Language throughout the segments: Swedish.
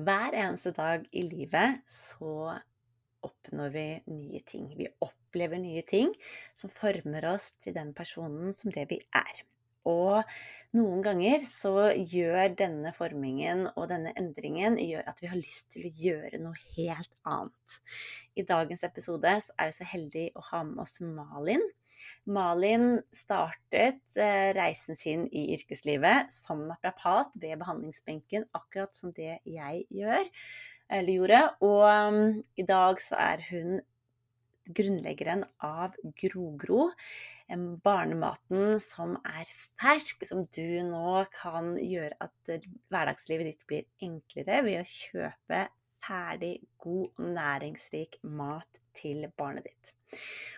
Hver eneste dag i livet så oppnår vi nye ting. Vi opplever nye ting som former oss til den personen som det vi er. Og noen ganger så gjør denne formingen og denne endringen gjør at vi har lyst til å gjøre noe helt annet. I dagens episode så er vi så heldige å ha med oss Malin. Malin startet eh, reisen sin i yrkeslivet som naprapat ved behandlingsbenken, akkurat som det jeg gjør, eller gjorde. Og um, i dag så er hun grunnleggeren av Grogro barnematen som er fersk, som du nå kan gjøre at eh, hverdagslivet ditt blir enklere ved å kjøpe ferdig, god og næringsrik mat til barnet ditt.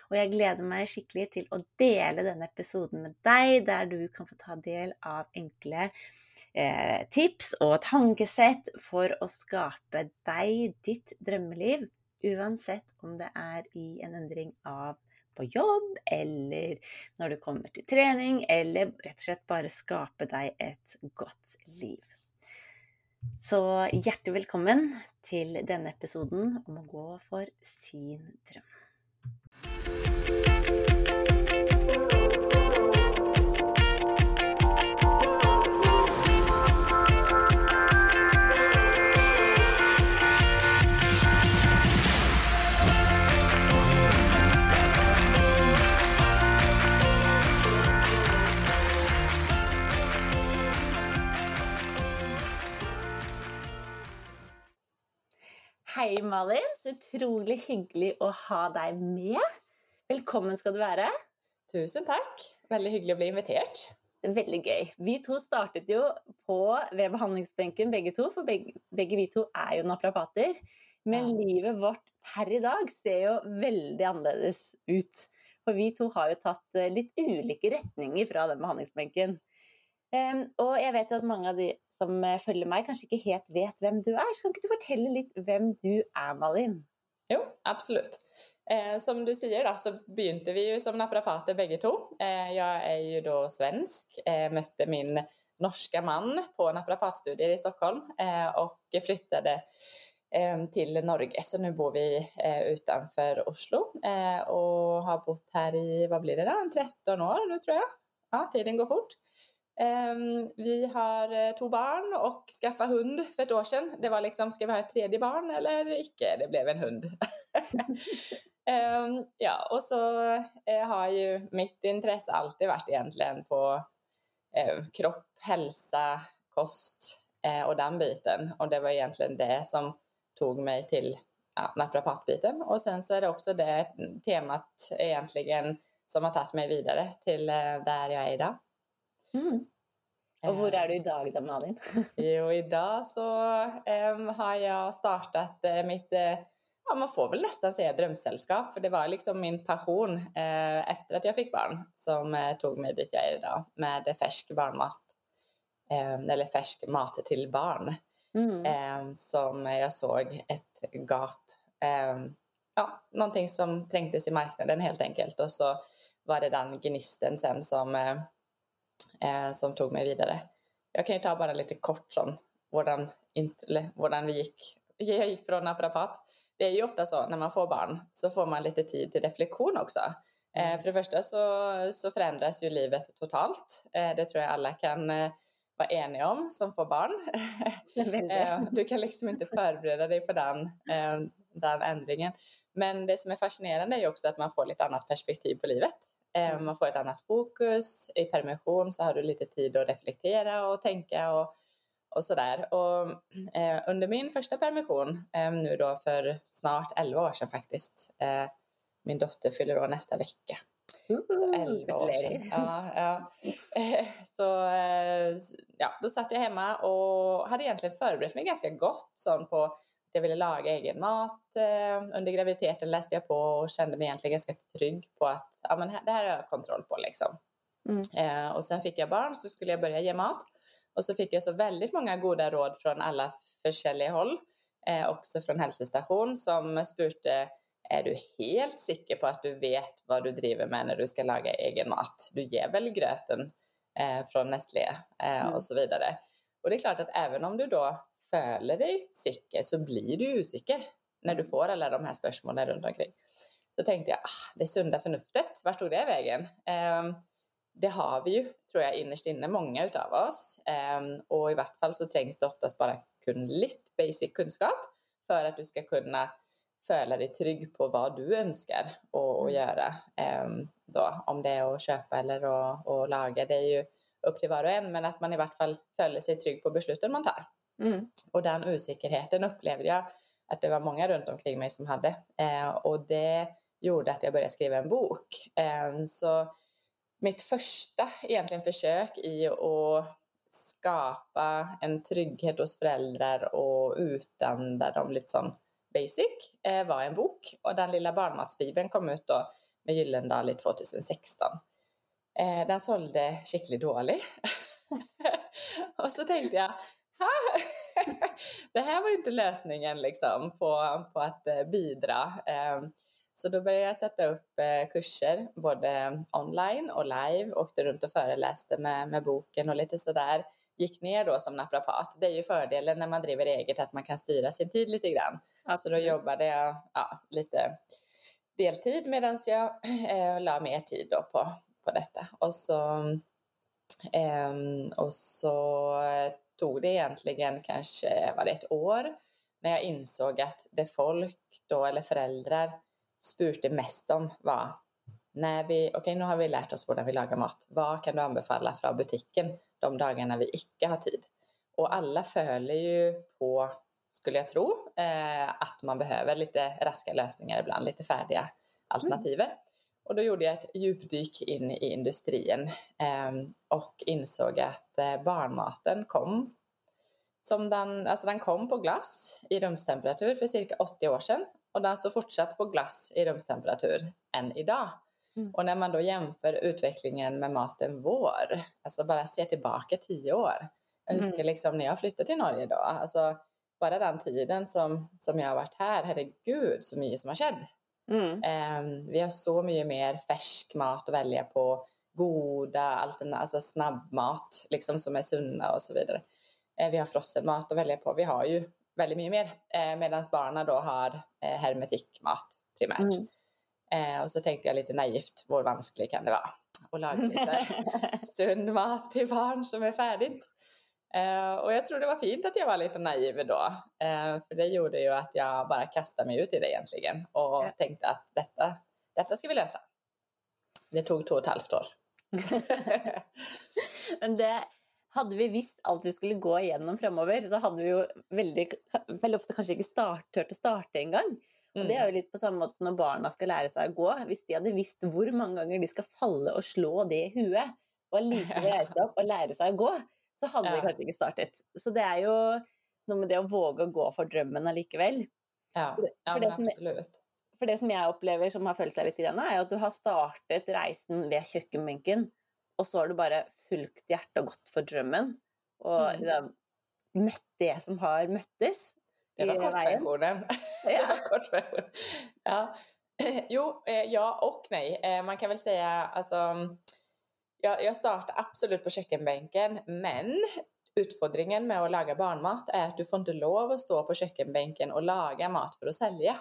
Og jeg gleder meg skikkelig til å dele denne episoden med deg, der du kan få ta del av enkle eh, tips og tankesett for å skape deg ditt drømmeliv, uansett om det är i en endring av på jobb, eller när du kommer till träning eller rätt och slett bara skapa dig ett gott liv. Så hjärtligt välkommen till denna episoden om att gå för sin dröm. Malin. Så utrolig hyggelig å ha deg med. Velkommen skal du være. Tusen takk. Veldig hyggelig å bli invitert. Veldig gøy. Vi to startet jo på ved behandlingsbenken begge to, for begge, begge vi to er jo naprapater. Men ja. livet vårt per i dag ser jo veldig annerledes ut. For vi to har jo tatt eh, litt ulike retninger fra den behandlingsbenken. Um, og jeg vet jo at mange av de som följer følger meg, kanskje ikke helt vet hvem du er. Så kan ikke du fortelle litt hvem du er, Malin? Jo, absolutt. Eh, som du sier, da, så begynte vi jo som naprapater begge to. Eh, jeg er jo da svensk. Eh, møtte min norske mann på naprapatstudier i Stockholm eh, og flyttet eh, Norge. Så nu bor vi eh, utanför Oslo eh, och har bott här i vad blir det då, 13 år nu, tror jag. Ja, tiden går fort. Ehm, vi har eh, två barn och skaffade hund för ett år sedan. Det var liksom, ska vi ha ett tredje barn eller icke? Det blev en hund. Ehm, ja, och så eh, har ju mitt intresse alltid varit egentligen på eh, kropp, hälsa, kost och den biten. Och det var egentligen det som tog mig till ja, naprapatbiten. Och sen så är det också det temat egentligen som har tagit mig vidare till där jag är idag. Mm. Och var är du idag då Malin? jo, idag så um, har jag startat uh, mitt, uh, ja man får väl nästan säga drömsällskap, för det var liksom min passion uh, efter att jag fick barn som tog mig dit jag är idag med färsk barnmat, eller färsk mat till barn. Mm. Som jag såg ett gap, ja, någonting som trängtes i marknaden helt enkelt och så var det den gnisten sen som eh, som tog mig vidare. Jag kan ju ta bara lite kort som hvordan vi gick. Jag gick från naprapat. Det är ju ofta så när man får barn så får man lite tid till reflektion också. Eh, mm. för det första så, så förändras ju livet totalt. Eh, det tror jag alla kan eh, vara eniga om som får barn. Eh, du kan liksom inte förbereda dig på den, eh, den ändringen. Men det som är fascinerande är ju också att man får lite annat perspektiv på livet. Eh. Man får ett annat fokus. I permission så har du lite tid att reflektera och tänka och, och sådär. Och, eh, under min första permission, eh, nu då för snart 11 år sedan faktiskt, eh, min dotter fyller år nästa vecka. Så 11 år sedan. Ja, ja. Så eh, ja, då satt jag hemma och hade egentligen förberett mig ganska gott sån på jag ville laga egen mat. Eh, under graviditeten läste jag på och kände mig egentligen ganska trygg på att ja, men det här har jag kontroll på. Liksom. Mm. Eh, och sen fick jag barn så skulle jag börja ge mat. Och så fick jag så väldigt många goda råd från alla försäljliga håll. Eh, också från hälsostation som spurte är du helt säker på att du vet vad du driver med när du ska laga egen mat? Du ger väl gröten eh, från Nestlé eh, mm. och så vidare. Och det är klart att även om du då føler dig sikker, så blir du usikker när du får alla de här spörsmålen runt omkring. Så tänkte jag, ah, det sunda förnuftet, vart tog det vägen? Eh, det har vi ju, tror jag, innerst inne, många utav oss. Eh, och i vart fall så trängs det oftast bara kun lite basic kunskap för att du ska kunna føle dig trygg på vad du önskar och, och göra. Eh, då, om det är att köpa eller att, att laga, det är ju upp till var och en, men att man i vart fall føler sig trygg på besluten man tar. Mm. Och den osäkerheten upplevde jag att det var många runt omkring mig som hade. Eh, och det gjorde att jag började skriva en bok. Eh, så mitt första egentligen försök i att skapa en trygghet hos föräldrar och utdanna dem lite som basic eh, var en bok. Och den lilla barnmatsbibeln kom ut då med Gyllendal i 2016. Eh, den sålde skickligt dålig. och så tänkte jag, det här var ju inte lösningen liksom på, på att eh, bidra. Ehm, så då började jag sätta upp eh, kurser, både online och live, åkte runt och föreläste med, med boken och lite sådär. Gick ner då som naprapat. Det är ju fördelen när man driver eget att man kan styra sin tid lite grann. Absolut. Så då jobbade jag ja, lite deltid medan jag eh, la mer tid då på, på detta. Och så, eh, och så tog det egentligen kanske, var det ett år, när jag insåg att det folk då, eller föräldrar, spurte mest om var när vi, okej okay, nu har vi lärt oss hur vi lagar mat, vad kan du anbefalla från butiken de dagarna vi icke har tid? Och alla följer ju på, skulle jag tro, eh, att man behöver lite raska lösningar ibland, lite färdiga alternativer. Mm. Och då gjorde jag ett djupdyk in i industrin eh, och insåg att eh, barnmaten kom som den, alltså den kom på glass i rumstemperatur för cirka 80 år sedan och den står fortsatt på glass i rumstemperatur än idag. Mm. Och när man då jämför utvecklingen med maten vår, alltså bara ser tillbaka 10 år. Jag huskar mm. liksom när jag flyttade till Norge då, alltså bara den tiden som, som jag har varit här, herregud så mycket som har skett. Mm. Um, vi har så mycket mer färsk mat att välja på, goda, alternativ, alltså snabbmat liksom som är sunna och så vidare. Uh, vi har frossenmat att välja på. Vi har ju väldigt mycket mer uh, medan barnen då har uh, hermetikmat primärt. Mm. Och så tänkte jag lite naivt, hur vanskligt kan det vara att laga lite sund mat till barn som är färdigt. Uh, och jag tror det var fint att jag var lite naiv då. Uh, för det gjorde ju att jag bara kastade mig ut i det egentligen. Och ja. tänkte att detta, detta ska vi lösa. Det tog två och ett halvt år. Men det, hade vi visst allt vi skulle gå igenom framöver så hade vi ju väldigt, väldigt ofta kanske inte start, tört att starta en gång. Och det är ju lite på samma sätt som när barnen ska lära sig att gå. Om de hade visst hur många gånger de ska falla och slå det i huvudet och lite resa upp och lära sig att gå så hade ja. vi kanske inte startat. Så det är ju något med det att våga gå för drömmen allikevel. Ja, ja för det som absolut. för det som jag upplever som har följt dig lite grann är att du har startat resan vid köksbänken och så har du bara fullt hjärta och gått för drömmen och mm. liksom, mött det som har möttes. Det var kortversionen. Ja. det kortversionen. Ja. Jo, eh, ja och nej. Eh, man kan väl säga alltså jag, jag startade absolut på kökkenbänken, men utfordringen med att laga barnmat är att du får inte lov att stå på kökkenbänken och laga mat för att sälja.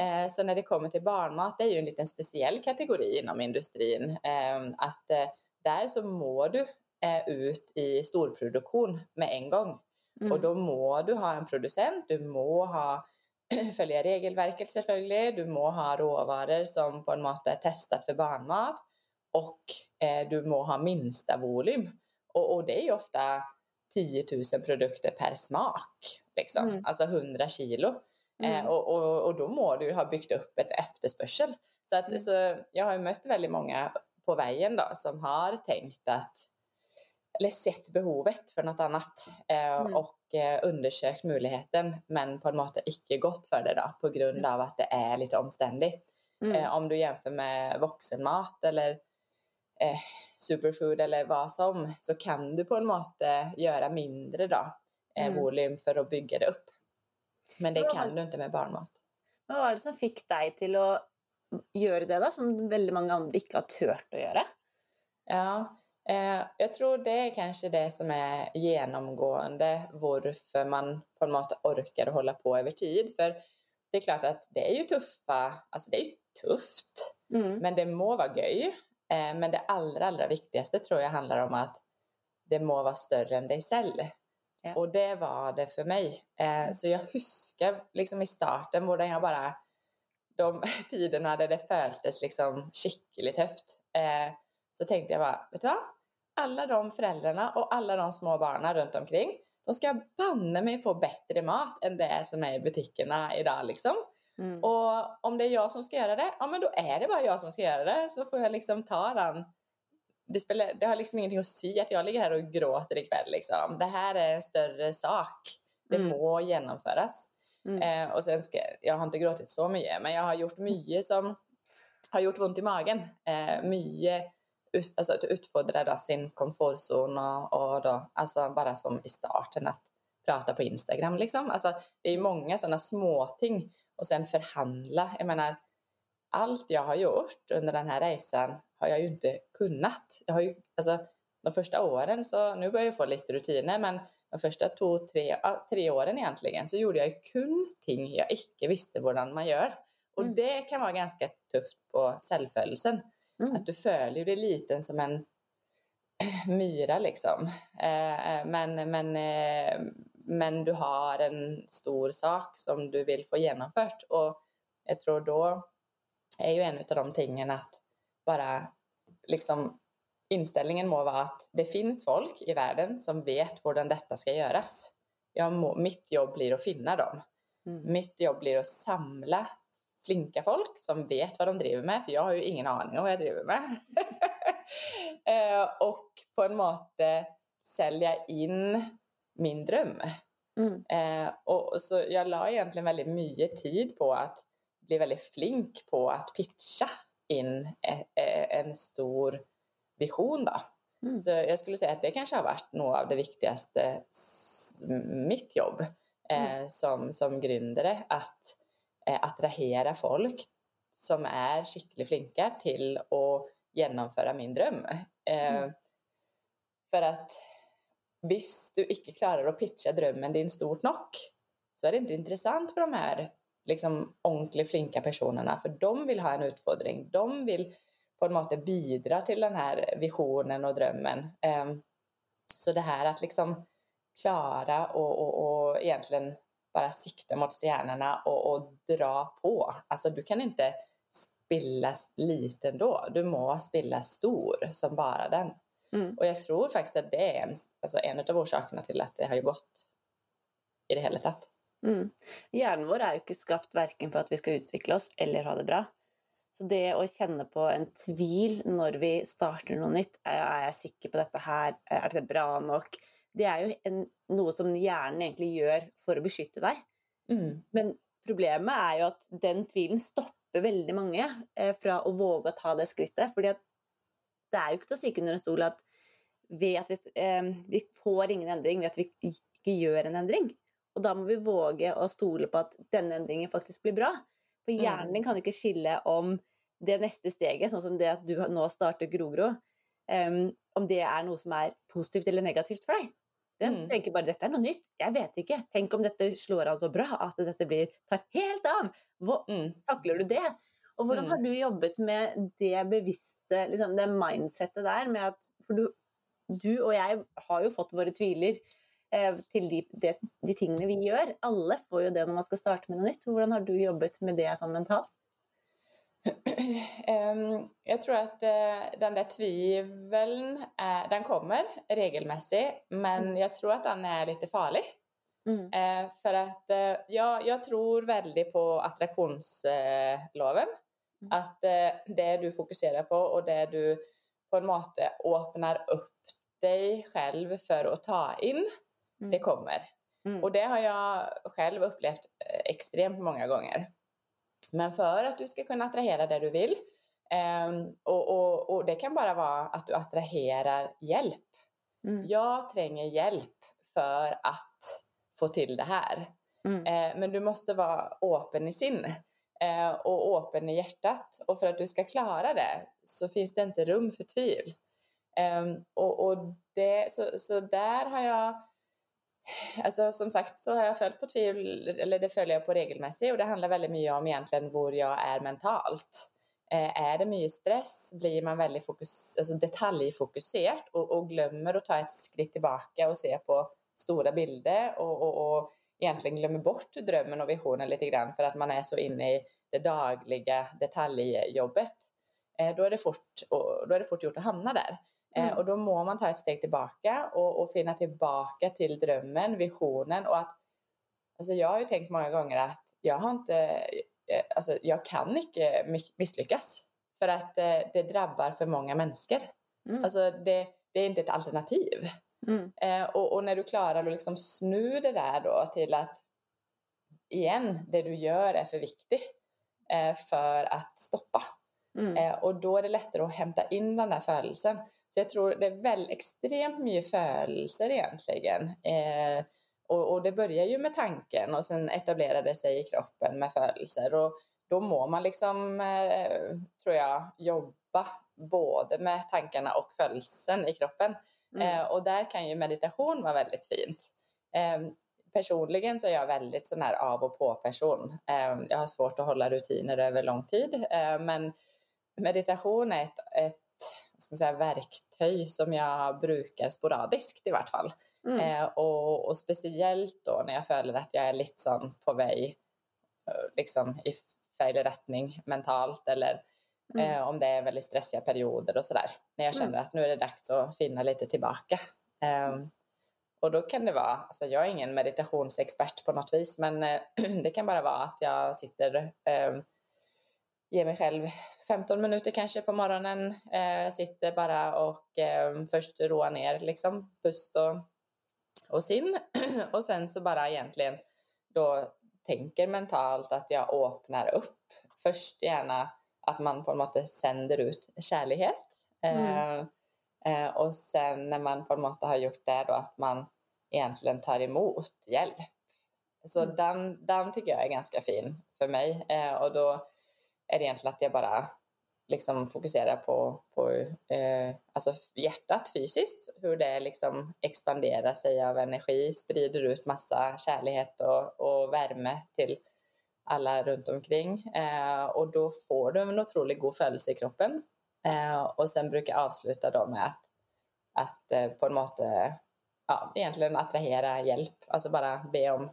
Eh, så när det kommer till barnmat, det är ju en liten speciell kategori inom industrin, eh, att eh, där så må du eh, ut i storproduktion med en gång. Mm. Och då må du ha en producent, du må ha följa regelverket selvfølgelig, du må ha råvaror som på en måte är testat för barnmat och eh, du må ha minsta volym. Och, och, det är ofta 10 000 produkter per smak, liksom. Mm. alltså 100 kilo. Eh, mm. Eh, och, och, och, då må du ha byggt upp ett efterspörsel. Så, att, mm. så jag har mött väldigt många på vägen då, som har tänkt att eller sett behovet för något annat eh, mm. och eh, undersökt möjligheten men på en måte icke gått för det då på grund mm. av att det är lite omständigt. Mm. Eh, om du jämför med vuxenmat eller eh, superfood eller vad som så kan du på en måte göra mindre då, eh, mm. volym för att bygga det upp. Men det kan du inte med barnmat. Vad var det som fick dig till att göra det då, som väldigt många andra inte har tört att göra? Ja, Eh, jag tror det är kanske det som är genomgående varför man på något sätt orkar hålla på över tid. För det är klart att det är ju tuffa, alltså det är ju tufft, mm. men det må vara göj. Eh, men det allra, allra viktigaste tror jag handlar om att det må vara större än dig själv. Ja. Och det var det för mig. Eh, mm. så jag huskar liksom i starten både jag bara de tiderna där det följdes liksom skickligt högt. Eh, så tänkte jag bara, vet du vad? Alla de föräldrarna och alla de små barnen runt omkring, de ska banne mig få bättre mat än det som är i butikerna idag liksom. Mm. Och om det är jag som ska göra det, ja men då är det bara jag som ska göra det. Så får jag liksom ta den. Det, spelar, det har liksom ingenting att säga att jag ligger här och gråter ikväll liksom. Det här är en större sak. Det mm. må genomföras. Mm. Eh, och sen ska, jag har inte gråtit så mycket, men jag har gjort mycket som har gjort ont i magen. Eh, mycket alltså att utfodra sin komfortzon och, och då, alltså bara som i starten att prata på Instagram liksom. Alltså det är många sådana små ting och sen förhandla. Jag menar, allt jag har gjort under den här resan har jag ju inte kunnat. Jag har ju, alltså de första åren så, nu börjar jag få lite rutiner, men de första två, tre, tre åren egentligen så gjorde jag ju kun ting jag icke visste hur man gör. Och mm. det kan vara ganska tufft på självfödelsen. Mm. Att du följer dig lite som en myra liksom. Eh, men, men, eh, men du har en stor sak som du vill få genomfört och jag tror då är ju en av de tingen att bara liksom inställningen må vara att det finns folk i världen som vet hur detta ska göras. Jag må, mitt jobb blir att finna dem. Mm. Mitt jobb blir att samla flinka folk som vet vad de driver med, för jag har ju ingen aning om vad jag driver med. eh, och på en måte sälja in min dröm. Mm. Eh, och så jag la egentligen väldigt mycket tid på att bli väldigt flink på att pitcha in e, e, en stor vision då. Mm. Så jag skulle säga att det kanske har varit något av det viktigaste mitt jobb eh, mm. som, som grundare, att eh, attrahera folk som är skickligt flinka till att genomföra min dröm. Eh, mm. För att visst du icke klarar att pitcha drömmen din stort nog så är det inte intressant för de här liksom ordentligt flinka personerna för de vill ha en utfordring. De vill på något sätt bidra till den här visionen och drömmen. Ehm, så det här att liksom klara och, och, och egentligen bara sikta mot stjärnorna och, och, dra på. Alltså du kan inte spilla liten då, du må spilla stor som bara den. Mm. Och jag tror faktiskt att det är en, alltså en av orsakerna till att det har gått i det hela tatt. Mm. Hjärnan vår är ju inte skapt varken för att vi ska utveckla oss eller ha det bra. Så det å kjenne på en tvil når vi starter noe nytt, er jeg sikker på dette her, er det bra nok? Det er jo en, noe som hjernen egentlig gjør for å beskytte deg. Mm. Men problemet er jo at den tvilen stopper veldig mange eh, å våge å ta det skrittet. fordi det er jo ikke til å stikke under en stol at ved at vi, eh, vi får ingen endring ved at vi ikke gjør en endring. Og da må vi våge å stole på at denne endringen faktisk blir bra. For mm. hjernen din kan ikke skille om det neste steget, sånn som det at du nå starter Grogro, um, om det er noe som er positivt eller negativt for deg. Den mm. tenker bare dette er noe nytt. Jeg vet ikke. Tenk om dette slår an så bra at dette blir, tar helt av. Hvor mm. takler du det? Og hvordan mm. har du jobbet med det bevisste, liksom, det mindsettet der? Med at, for du, du, og jeg har jo fått våre tviler eh, til de, de, de, tingene vi gjør. Alle får jo det når man skal starte med noe nytt. Hvordan har du jobbet med det sånn mentalt? Ehm, jag tror att eh, den där tviveln, den kommer regelmässigt, men mm. jag tror att den är lite farlig. Mm. Eh, för att eh, jag, jag tror väldigt på attraktionsloven. Mm. Att det du fokuserar på och det du på en måte öppnar upp dig själv för att ta in, det mm. kommer. Mm. Och det har jag själv upplevt extremt många gånger. Men för att du ska kunna attrahera det du vill, um, och, och, och, det kan bara vara att du attraherar hjälp. Mm. Jag tränger hjälp för att få till det här. Mm. Uh, men du måste vara öppen i sinne uh, Eh, och öppen i hjärtat. Och för att du ska klara det så finns det inte rum för tvivel. Ehm, och, och det, så, så där har jag Alltså som sagt så har jag följt på tvivel, eller det följer jag på regelmässigt och det handlar väldigt mycket om egentligen var jag är mentalt. Eh, är det mycket stress blir man väldigt fokus, alltså detaljfokuserad och, och, glömmer att ta ett skritt tillbaka och se på stora bilder och, och, och egentligen glömmer bort drömmen och visionen lite grann för att man är så inne i det dagliga detaljjobbet. Eh, då, är det fort, då är det fort gjort att hamna där. Eh, mm. och då må man ta ett steg tillbaka och, och finna tillbaka till drömmen, visionen och att Alltså jag har ju tänkt många gånger att jag har inte, eh, alltså jag kan inte misslyckas för att det drabbar för många människor. Mm. Alltså det, det är inte ett alternativ. Mm. Eh, och, och, när du klarar att liksom snu det där då till att igen, det du gör är för viktigt eh, för att stoppa. Mm. Eh, och då är det lättare att hämta in den där födelsen. Så jag tror det är väl extremt mycket födelser egentligen. Eh, och, och, det börjar ju med tanken och sen etablerar det sig i kroppen med födelser. Och då må man liksom, eh, tror jag, jobba både med tankarna och födelsen i kroppen. Mm. Eh, och där kan ju meditation vara väldigt fint. Eh, personligen så är jag väldigt sån här av och på person. Eh, jag har svårt att hålla rutiner över lång tid, eh, men meditation är ett, ett ska säga, verktyg som jag brukar sporadiskt i vart fall. Mm. Eh, och, och, speciellt då när jag känner att jag är lite sån på väg eh, liksom i fel rättning mentalt eller Mm. Eh, om det är väldigt stressiga perioder och sådär. När jag känner mm. att nu är det dags att finna lite tillbaka. Eh, och då kan det vara, alltså jag är ingen meditationsexpert på något vis, men eh, det kan bara vara att jag sitter, ehm, ger mig själv 15 minuter kanske på morgonen, eh, sitter bara och ehm, först roar ner liksom, pust och, och sin och sen så bara egentligen då tänker mentalt att jag öppnar upp. Först gärna att man på något sätt sänder ut kärlek. Mm. Eh, eh, och sen när man på något sätt har gjort det då att man egentligen tar emot hjälp. Så mm. den, den tycker jag är ganska fin för mig eh, och då är det egentligen att jag bara liksom fokuserar på, på eh, alltså hjärtat fysiskt, hur det liksom expanderar sig av energi, sprider ut massa kärlek och, och värme till alla runt omkring eh, och då får du en otroligt god födelse i kroppen. Eh, och sen brukar jag avsluta då med att, att eh, på något sätt ja, egentligen attrahera hjälp, alltså bara be om,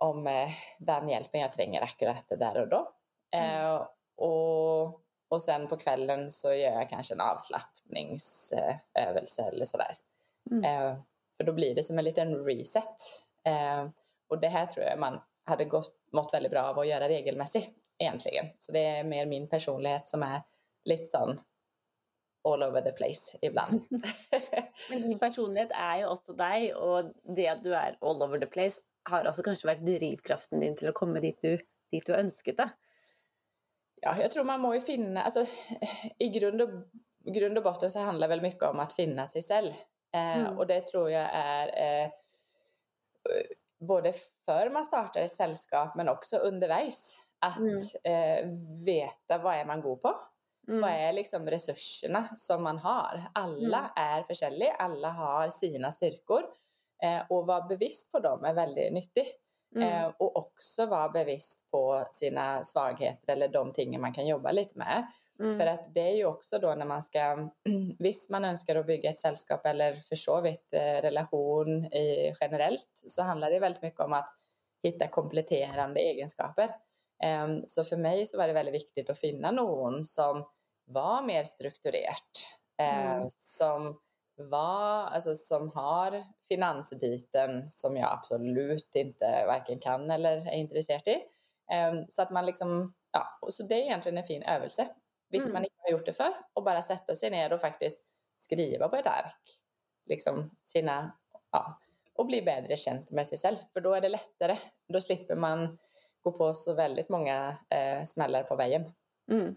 om eh, den hjälpen jag tränger akkurat där och då. Mm. Eh, och, och sen på kvällen så gör jag kanske en avslappningsövelse eller sådär. Mm. Eh, för då blir det som en liten reset. och det här tror jag man hade gått, mått väldigt bra av att göra regelmässigt egentligen. Så det är mer min personlighet som är lite sån all over the place ibland. Men din personlighet är ju också dig och det att du är all over the place har alltså kanske varit drivkraften din till att komma dit du, dit du önskat det. Ja, jag tror man må ju finna, alltså i grund och, grund och botten så handlar väl mycket om att finna sig själv. Eh, mm. Och det tror jag är eh, både för man startar ett sällskap men också undervis. Att mm. eh, veta vad är man god på? Mm. Vad är liksom resurserna som man har? Alla mm. är försäljliga, alla har sina styrkor. Eh, och vara bevisst på dem är väldigt nyttigt. Mm. Eh, och också vara bevisst på sina svagheter eller de ting man kan jobba lite med. Mm. För att det är ju också då när man ska, visst man önskar att bygga ett sällskap eller för så vitt eh, relation i, generellt så handlar det väldigt mycket om att hitta kompletterande egenskaper. Um, så för mig så var det väldigt viktigt att finna någon som var mer strukturerat, uh, mm. som var, alltså som har finansbiten som jag absolut inte varken kan eller är intresserad i. Um, så att man liksom, ja, så det är egentligen en fin övelse Visst mm. man inte har gjort det för och bara sätta sig ner och faktiskt skriva på ett ark liksom sina, ja, och bli bättre känd med sig själv. För då är det lättare. Då slipper man gå på så väldigt många eh, smällar på vägen. Mm.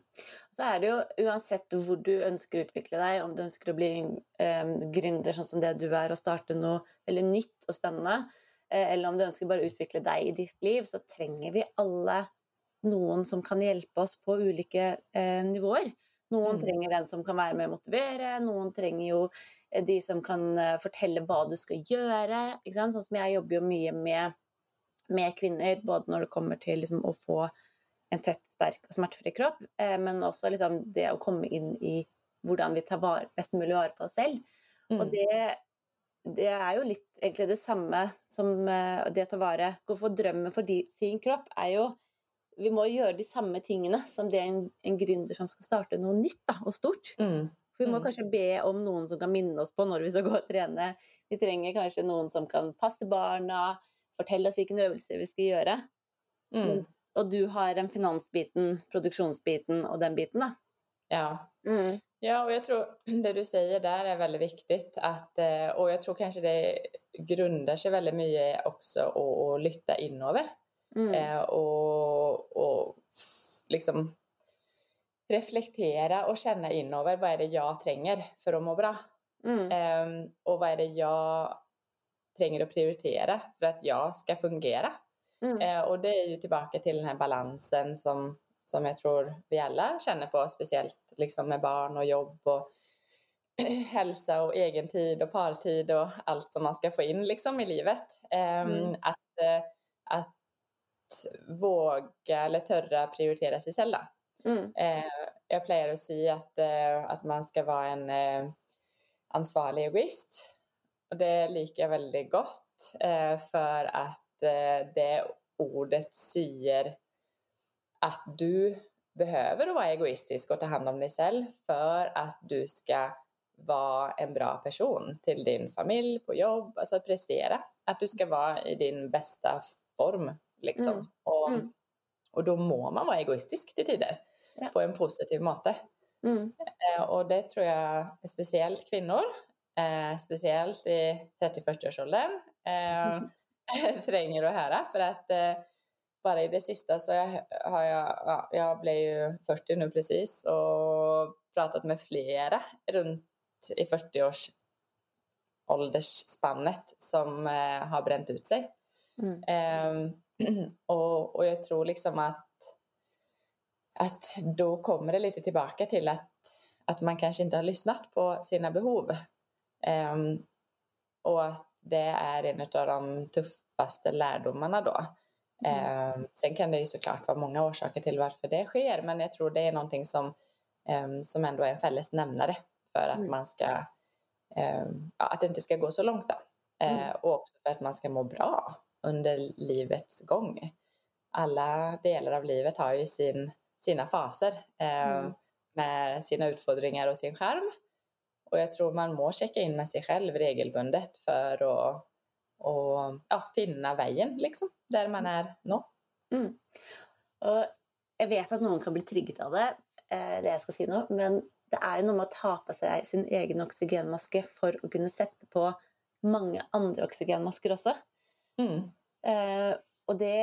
Så är det ju oavsett hur du önskar utveckla dig, om du önskar bli um, gründer som det du är och starta något eller nytt och spännande, eh, eller om du önskar bara utveckla dig i ditt liv, så tränger vi alla någon som kan hjälpa oss på olika eh, nivåer. Noen Mm. trenger den som kan være med å motivere, noen trenger jo eh, de som kan eh, fortelle hva du. Ikke sant? Sånn som jeg jobber jo mye med, med kvinner, både når det kommer til liksom, å få en tett, sterk og smertefri kropp, eh, men også liksom, det å komme inn i hvordan vi tar vare, best mulig vare på oss selv. Mm. Og det, det er jo litt egentlig det samme som eh, det å ta vare Gå for drømmen for de, sin kropp er jo Vi må gjøre de samme tingene som det en, en gründer som skal starte noe nytt da, og stort. Mm. For vi må Mm. kanskje be om noen som kan minne oss på når vi skal gå og trene. Vi trenger kanskje noen som kan passe barna, fortelle oss hvilke øvelser vi skal gjøre. Mm. Og du har den finansbiten, produksjonsbiten og den biten, da. Ja. Mm. Ja, och jag tror det du säger där är väldigt viktigt. Att, eh, och jag tror kanske det grundar sig väldigt mycket också att, lytta inöver. Mm. Eh, och, och liksom reflektera och känna inöver vad är det jag tränger för att må bra. Mm. Ehm, och vad är det jag tränger att prioritera för att jag ska fungera. Mm. Eh, och det är ju tillbaka till den här balansen som, som jag tror vi alla känner på, speciellt liksom med barn och jobb och hälsa och egen tid och partid och allt som man ska få in liksom i livet. Ehm, Mm. att, eh, att våga eller törra prioritera sig själv. Mm. Eh, jag plejer att säga att, eh, att man ska vara en eh, ansvarig egoist. Och det liker jag väldigt gott för att det ordet säger att du behöver vara egoistisk och ta hand om dig själv för att du ska vara en bra person till din familj, på jobb, alltså prestera. Att du ska vara i din bästa form liksom. Mm. Och, Mm. och då må man vara egoistisk till tider Ja. på en positiv måte. Mm. Eh, och det tror jag är speciellt kvinnor, eh, speciellt i 30-40-årsåldern, eh, tränger att höra. För att eh, bara i det sista så jag, har jag, ja, jag blev ju 40 nu precis och pratat med flera runt i 40-års åldersspannet som eh, har bränt ut sig. Mm. Och, och jag tror liksom att, att då kommer det lite tillbaka till att, att man kanske inte har lyssnat på sina behov. Ehm, och att det är en av de tuffaste lärdomarna då. Ehm, sen kan det ju såklart vara många orsaker till varför det sker, men jag tror det är någonting som, ehm, som ändå är en fällesnämnare för att Mm. man ska, ja, att det inte ska gå så långt då. Mm. och också för att man ska må bra under livets gång. Alla delar av livet har ju sin, sina faser eh, Mm. med sina utfordringar och sin skärm. Och jag tror man må checka in med sig själv regelbundet för att och, ja, finna vägen liksom, där man är nå. Mm. Og jeg vet at noen kan bli trigget av det, eh, det jeg skal si nå, men det er jo noe med å ta på seg sin egen oksygenmaske for å kunne sette på mange andre oksygenmasker også. Mm. Eh, og det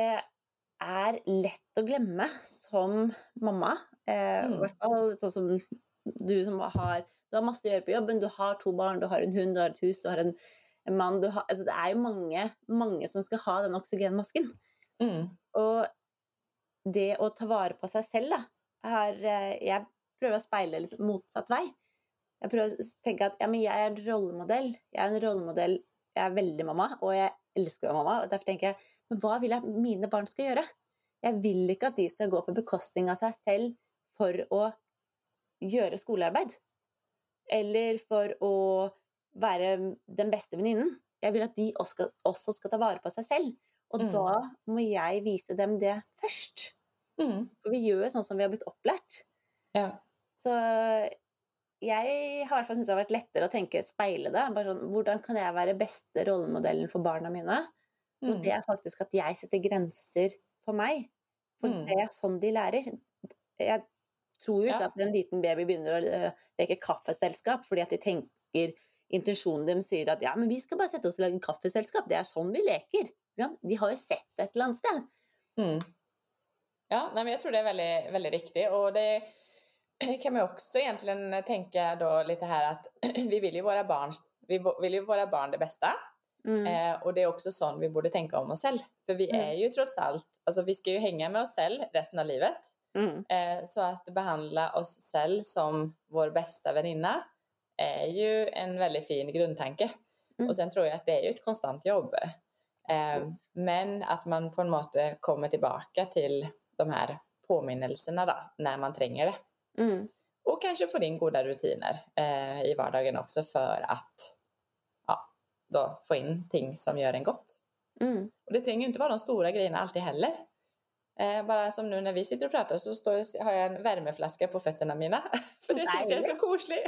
er lett å glemme som mamma. Eh, Mm. fall sånn som du som har Du har masse å gjøre på jobben, du har to barn, du har en hund, du har et hus, du har en, en mann du har, altså Det jo mange, mange som skal ha den oksygenmasken. Mm. Og det å ta vare på seg selv, da har, eh, Jeg prøver å speile litt motsatt vei. Jeg prøver å tenke at ja, men jeg er en rollemodell. Jeg er en rollemodell. Jeg er veldig mamma, og jeg elsker mamma. og Derfor tenker jeg men hva vil jeg at mine barn skal gjøre? Jeg vil ikke at de skal gå på bekostning av seg selv for å gjøre skolearbeid. Eller for å være den beste venninnen. Jeg vil at de også skal, også skal ta vare på seg selv. Og Mm. da må jeg vise dem det først. Mm. For vi gjør jo sånn som vi har blitt opplært. Ja. Så jeg har syntes det har vært lettere å tenke speile det. Bare sånn, hvordan kan jeg være beste rollemodellen for barna mine? Og Mm. det er faktisk at jeg setter grenser for meg. For Mm. det er sånn de lærer. Jeg tror jo ikke Ja. at en liten baby begynner å øh, leke kaffeselskap fordi at de tenker Intensjonen deres sier at ja, men vi skal bare sette oss og lage kaffeselskap. Det er sånn vi leker. De har jo sett det et eller annet sted. Mm. Ja, nej, men jag tror det är väldigt, väldigt riktigt. Och det kan man också egentligen tänka då lite här att vi vill ju våra barn, vi vill ju våra barn det bästa. Mm. Eh, och det är också sånt vi borde tänka om oss själv. För vi Mm. är ju trots allt, alltså vi ska ju hänga med oss själv resten av livet. Mm. Eh, så att behandla oss själva som vår bästa väninna är ju en väldigt fin grundtanke. Mm. Och sen tror jag att det är ju ett konstant jobb. Eh, men att man på en måte kommer tillbaka till de här påminnelserna då, när man tränger det. Mm. Och kanske får in goda rutiner eh, i vardagen också för att ja, då få in ting som gör en gott. Mm. Och det tränger ju inte vara de stora grejerna alltid heller. Eh, bara som nu när vi sitter och pratar så står, har jag en värmeflaska på fötterna mina. För det syns jag är så koslig.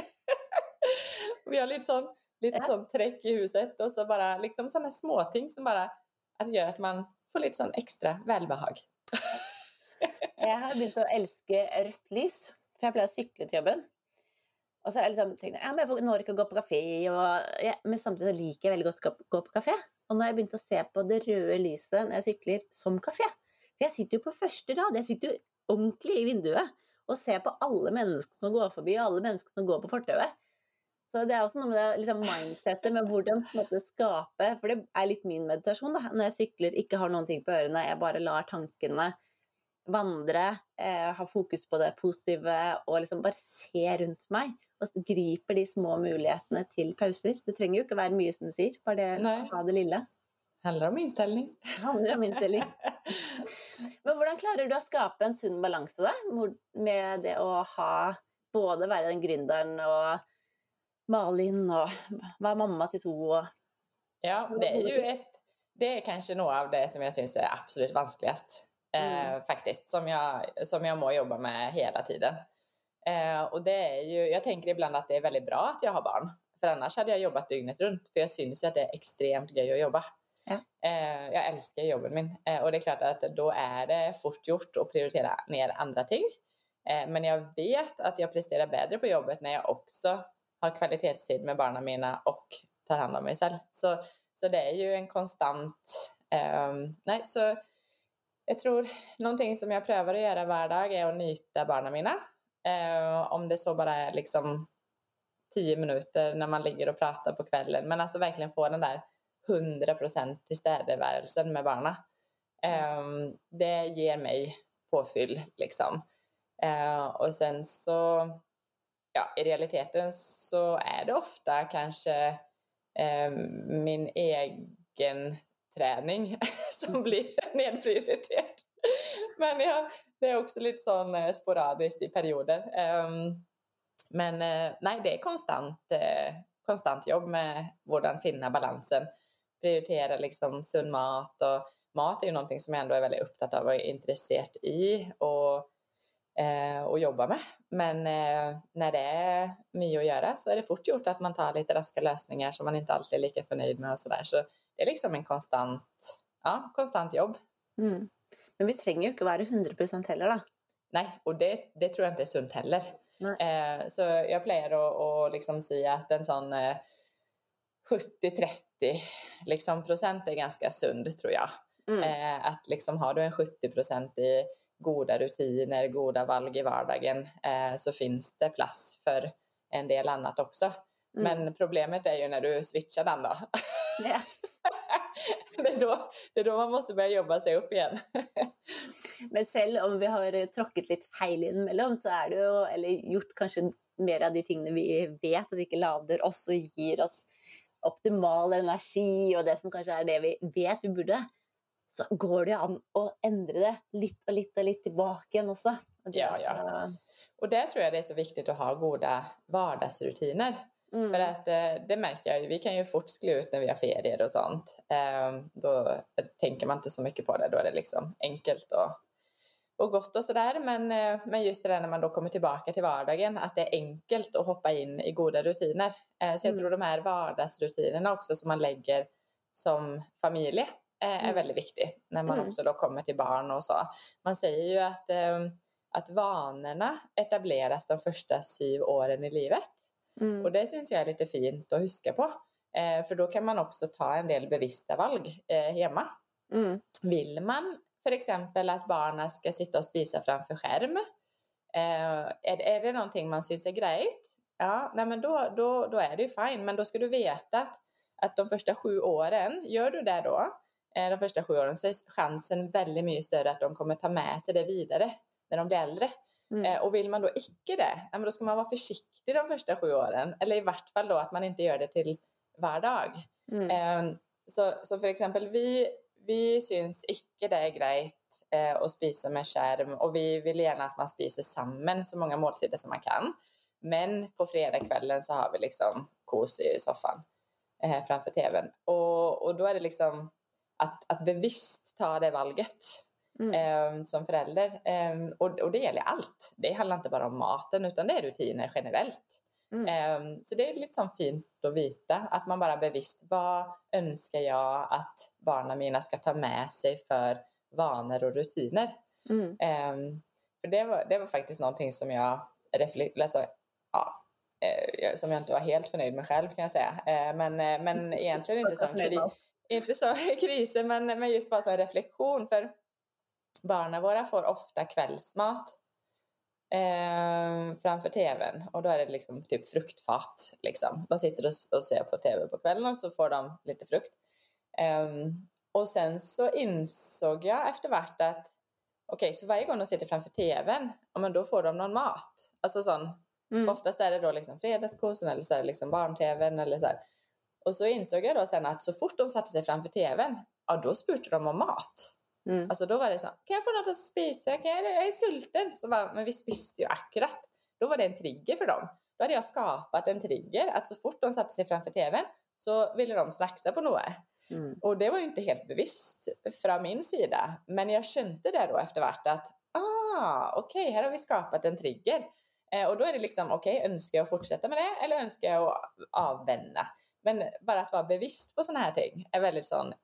vi har lite sån, lite Ja. sån träck i huset och så bara liksom sådana småting som bara att gör att man får lite sån extra välbehag. Jeg har begynt å elske rødt lys, for jeg pleier å sykle til jobben. Og så har jeg liksom tenkt ja, men jeg får- når ikke å gå på kafé, og, ja, men samtidig så liker jeg veldig godt å gå- på kafé. Og nå har jeg begynt å se på det røde lyset når jeg sykler, som kafé. For jeg sitter jo på første rad, jeg sitter jo ordentlig i vinduet og ser på alle mennesker som går forbi, og alle mennesker som går på fortauet. Så det er også noe med det liksom mindsetet, med hvordan på en måte skape For det er litt min meditasjon, da. Når jeg sykler, ikke har noen ting på ørene, jeg bare lar tankene vandre, eh, ha fokus på det positive og liksom bare se rundt meg. Og så griper de små mulighetene til pauser. Det trenger jo ikke være mye, som du sier, bare det Nei. ha det lille. Handlar om inställning. Det handler om innstilling. Men hvordan klarer du å skape en sunn balanse da, med det å ha både være den gründeren og Malin og være mamma til to og Ja, det är ju ett, det är kanske något av det som jag syns är absolut vanskligast. Eh, faktiskt, som jag, som jag må jobba med hela tiden. Eh, och det är ju, jag tänker ibland att det är väldigt bra att jag har barn. För annars hade jag jobbat dygnet runt. För jag syns ju att det är extremt gøy att jobba. Ja. Eh, jag älskar jobben min. Eh, och det är klart att då är det fort gjort att prioritera ner andra ting. Eh, men jag vet att jag presterar bättre på jobbet när jag också har kvalitetstid med barnen mina och tar hand om mig själv. Så, så det är ju en konstant... ehm, nej, så jag tror någonting som jag prövar att göra varje dag är att nyta barnen mina. Eh, om det så bara är liksom tio minuter när man ligger och pratar på kvällen. Men alltså verkligen få den där 100% tillstädevärelsen med barnen. Eh, det ger mig påfyll liksom. Eh, och sen så, ja, i realiteten så är det ofta kanske eh, min egen träning som blir nedprioriterad. Men ja, det är också lite sån eh, sporadiskt i perioder. Ehm, men eh, nej, det är konstant, eh, konstant jobb med hur finna balansen. Prioritera liksom sund mat och mat är ju någonting som jag ändå är väldigt upptatt av och är intresserad i och, och jobba med. Men när det är mycket att göra så är det fort gjort att man tar lite raska lösningar som man inte alltid är lika förnöjd med och sådär. Så det är liksom en konstant, ja, konstant jobb. mm. Men vi trenger jo ikke å være 100% heller, da. Nej, och det, det tror jag inte är sunt heller. Eh, så jag plejer att, att liksom säga att en sån eh, 70-30 liksom, procent är ganska sund tror jag. Mm. Eh, att liksom har du en 70 procent i goda rutiner, goda valg i vardagen eh, så finns det plats för en del annat också. Mm. Men problemet är ju när du switchar den då. Ja. det, är då det är då man måste börja jobba sig upp igen. Men selv om vi har tråkket litt feil innimellom, så er det jo Eller gjort kanskje mer av de tingene vi vet at ikke lader oss og gir oss optimal energi, og det som kanskje er det vi vet vi burde, så går det an å endre det litt og litt tilbake igjen også. Og det Ja, ja. Och där tror jag det är så viktigt att ha goda vardagsrutiner. Mm. För att eh, det märker jag ju, vi kan ju fort skli ut när vi har ferier och sånt. Eh, då tänker man inte så mycket på det, då är det liksom enkelt och, och gott och sådär. Men, eh, men just det där när man då kommer tillbaka till vardagen, att det är enkelt att hoppa in i goda rutiner. Eh, så jag Mm. tror de här vardagsrutinerna också som man lägger som familj är Mm. väldigt viktig när man Mm. också då kommer till barn och så. Man säger ju att, eh, att vanorna etableras de första syv åren i livet. Mm. Och det syns jag är lite fint att huska på. Eh, för då kan man också ta en del bevissta valg eh, hemma. Mm. Vill man för exempel att barnen ska sitta och spisa framför skärm? Eh, är, är det någonting man syns är grejt? Ja, nej men då, då, då är det ju fine. Men då ska du veta att, att de första sju åren, gör du det då, eh, de första sju åren, så är chansen väldigt mycket större att de kommer ta med sig det vidare när de blir äldre. Mm. Eh, och vill man då icke det, då ska man vara försiktig de första sju åren. Eller i vart fall då att man inte gör det till vardag. Mm. Eh, så, så för exempel vi, vi syns icke det är grejt eh, att spisa med skärm och vi vill gärna att man spiser samman så många måltider som man kan. Men på fredagskvällen så har vi liksom kos i soffan eh, framför tvn. Och, och då är det liksom att, att bevisst ta det valget Mm. eh, som förälder. Eh, och, och det gäller allt. Det handlar inte bara om maten utan det är rutiner generellt. Mm. Eh, så det är lite sån fint att veta att man bara bevisst vad önskar jag att barnen mina ska ta med sig för vanor och rutiner. Mm. För det var, det var faktiskt någonting som jag reflekterade, alltså, ja, eh, som jag inte var helt förnöjd med själv kan jag säga. Men, eh, men egentligen inte som, kri- inte så kriser men, men just bara som reflektion för barnen våra får ofta kvällsmat eh, framför tvn och då är det liksom typ fruktfat liksom. De sitter och, och ser på tv på kvällen och så får de lite frukt. Ehm, och sen så insåg jag efter vart att okej, så varje gång de sitter framför tvn, ja men då får de någon mat. Alltså sån, Mm. oftast är det då liksom fredagskosen eller så är det liksom barn-tvn eller så här. Och så insåg jag då sen att så fort de satte sig framför tvn, ja då spurtade de om mat. Mm. Alltså då var det så, kan jag få något att spisa? Kan jag, jag är sulten. Så bara, men vi spiste ju akkurat. Då var det en trigger för dem. Då hade jag skapat en trigger att så fort de satte sig framför tvn så ville de snacksa på något. Mm. Och det var ju inte helt bevisst från min sida. Men jag kände det då efter vart att ah, okej, här har vi skapat en trigger. Eh, och då är det liksom, okej, önskar jag att fortsätta med det eller önskar jag att avvända? Men bara att vara bevisst på sådana här ting är väldigt sån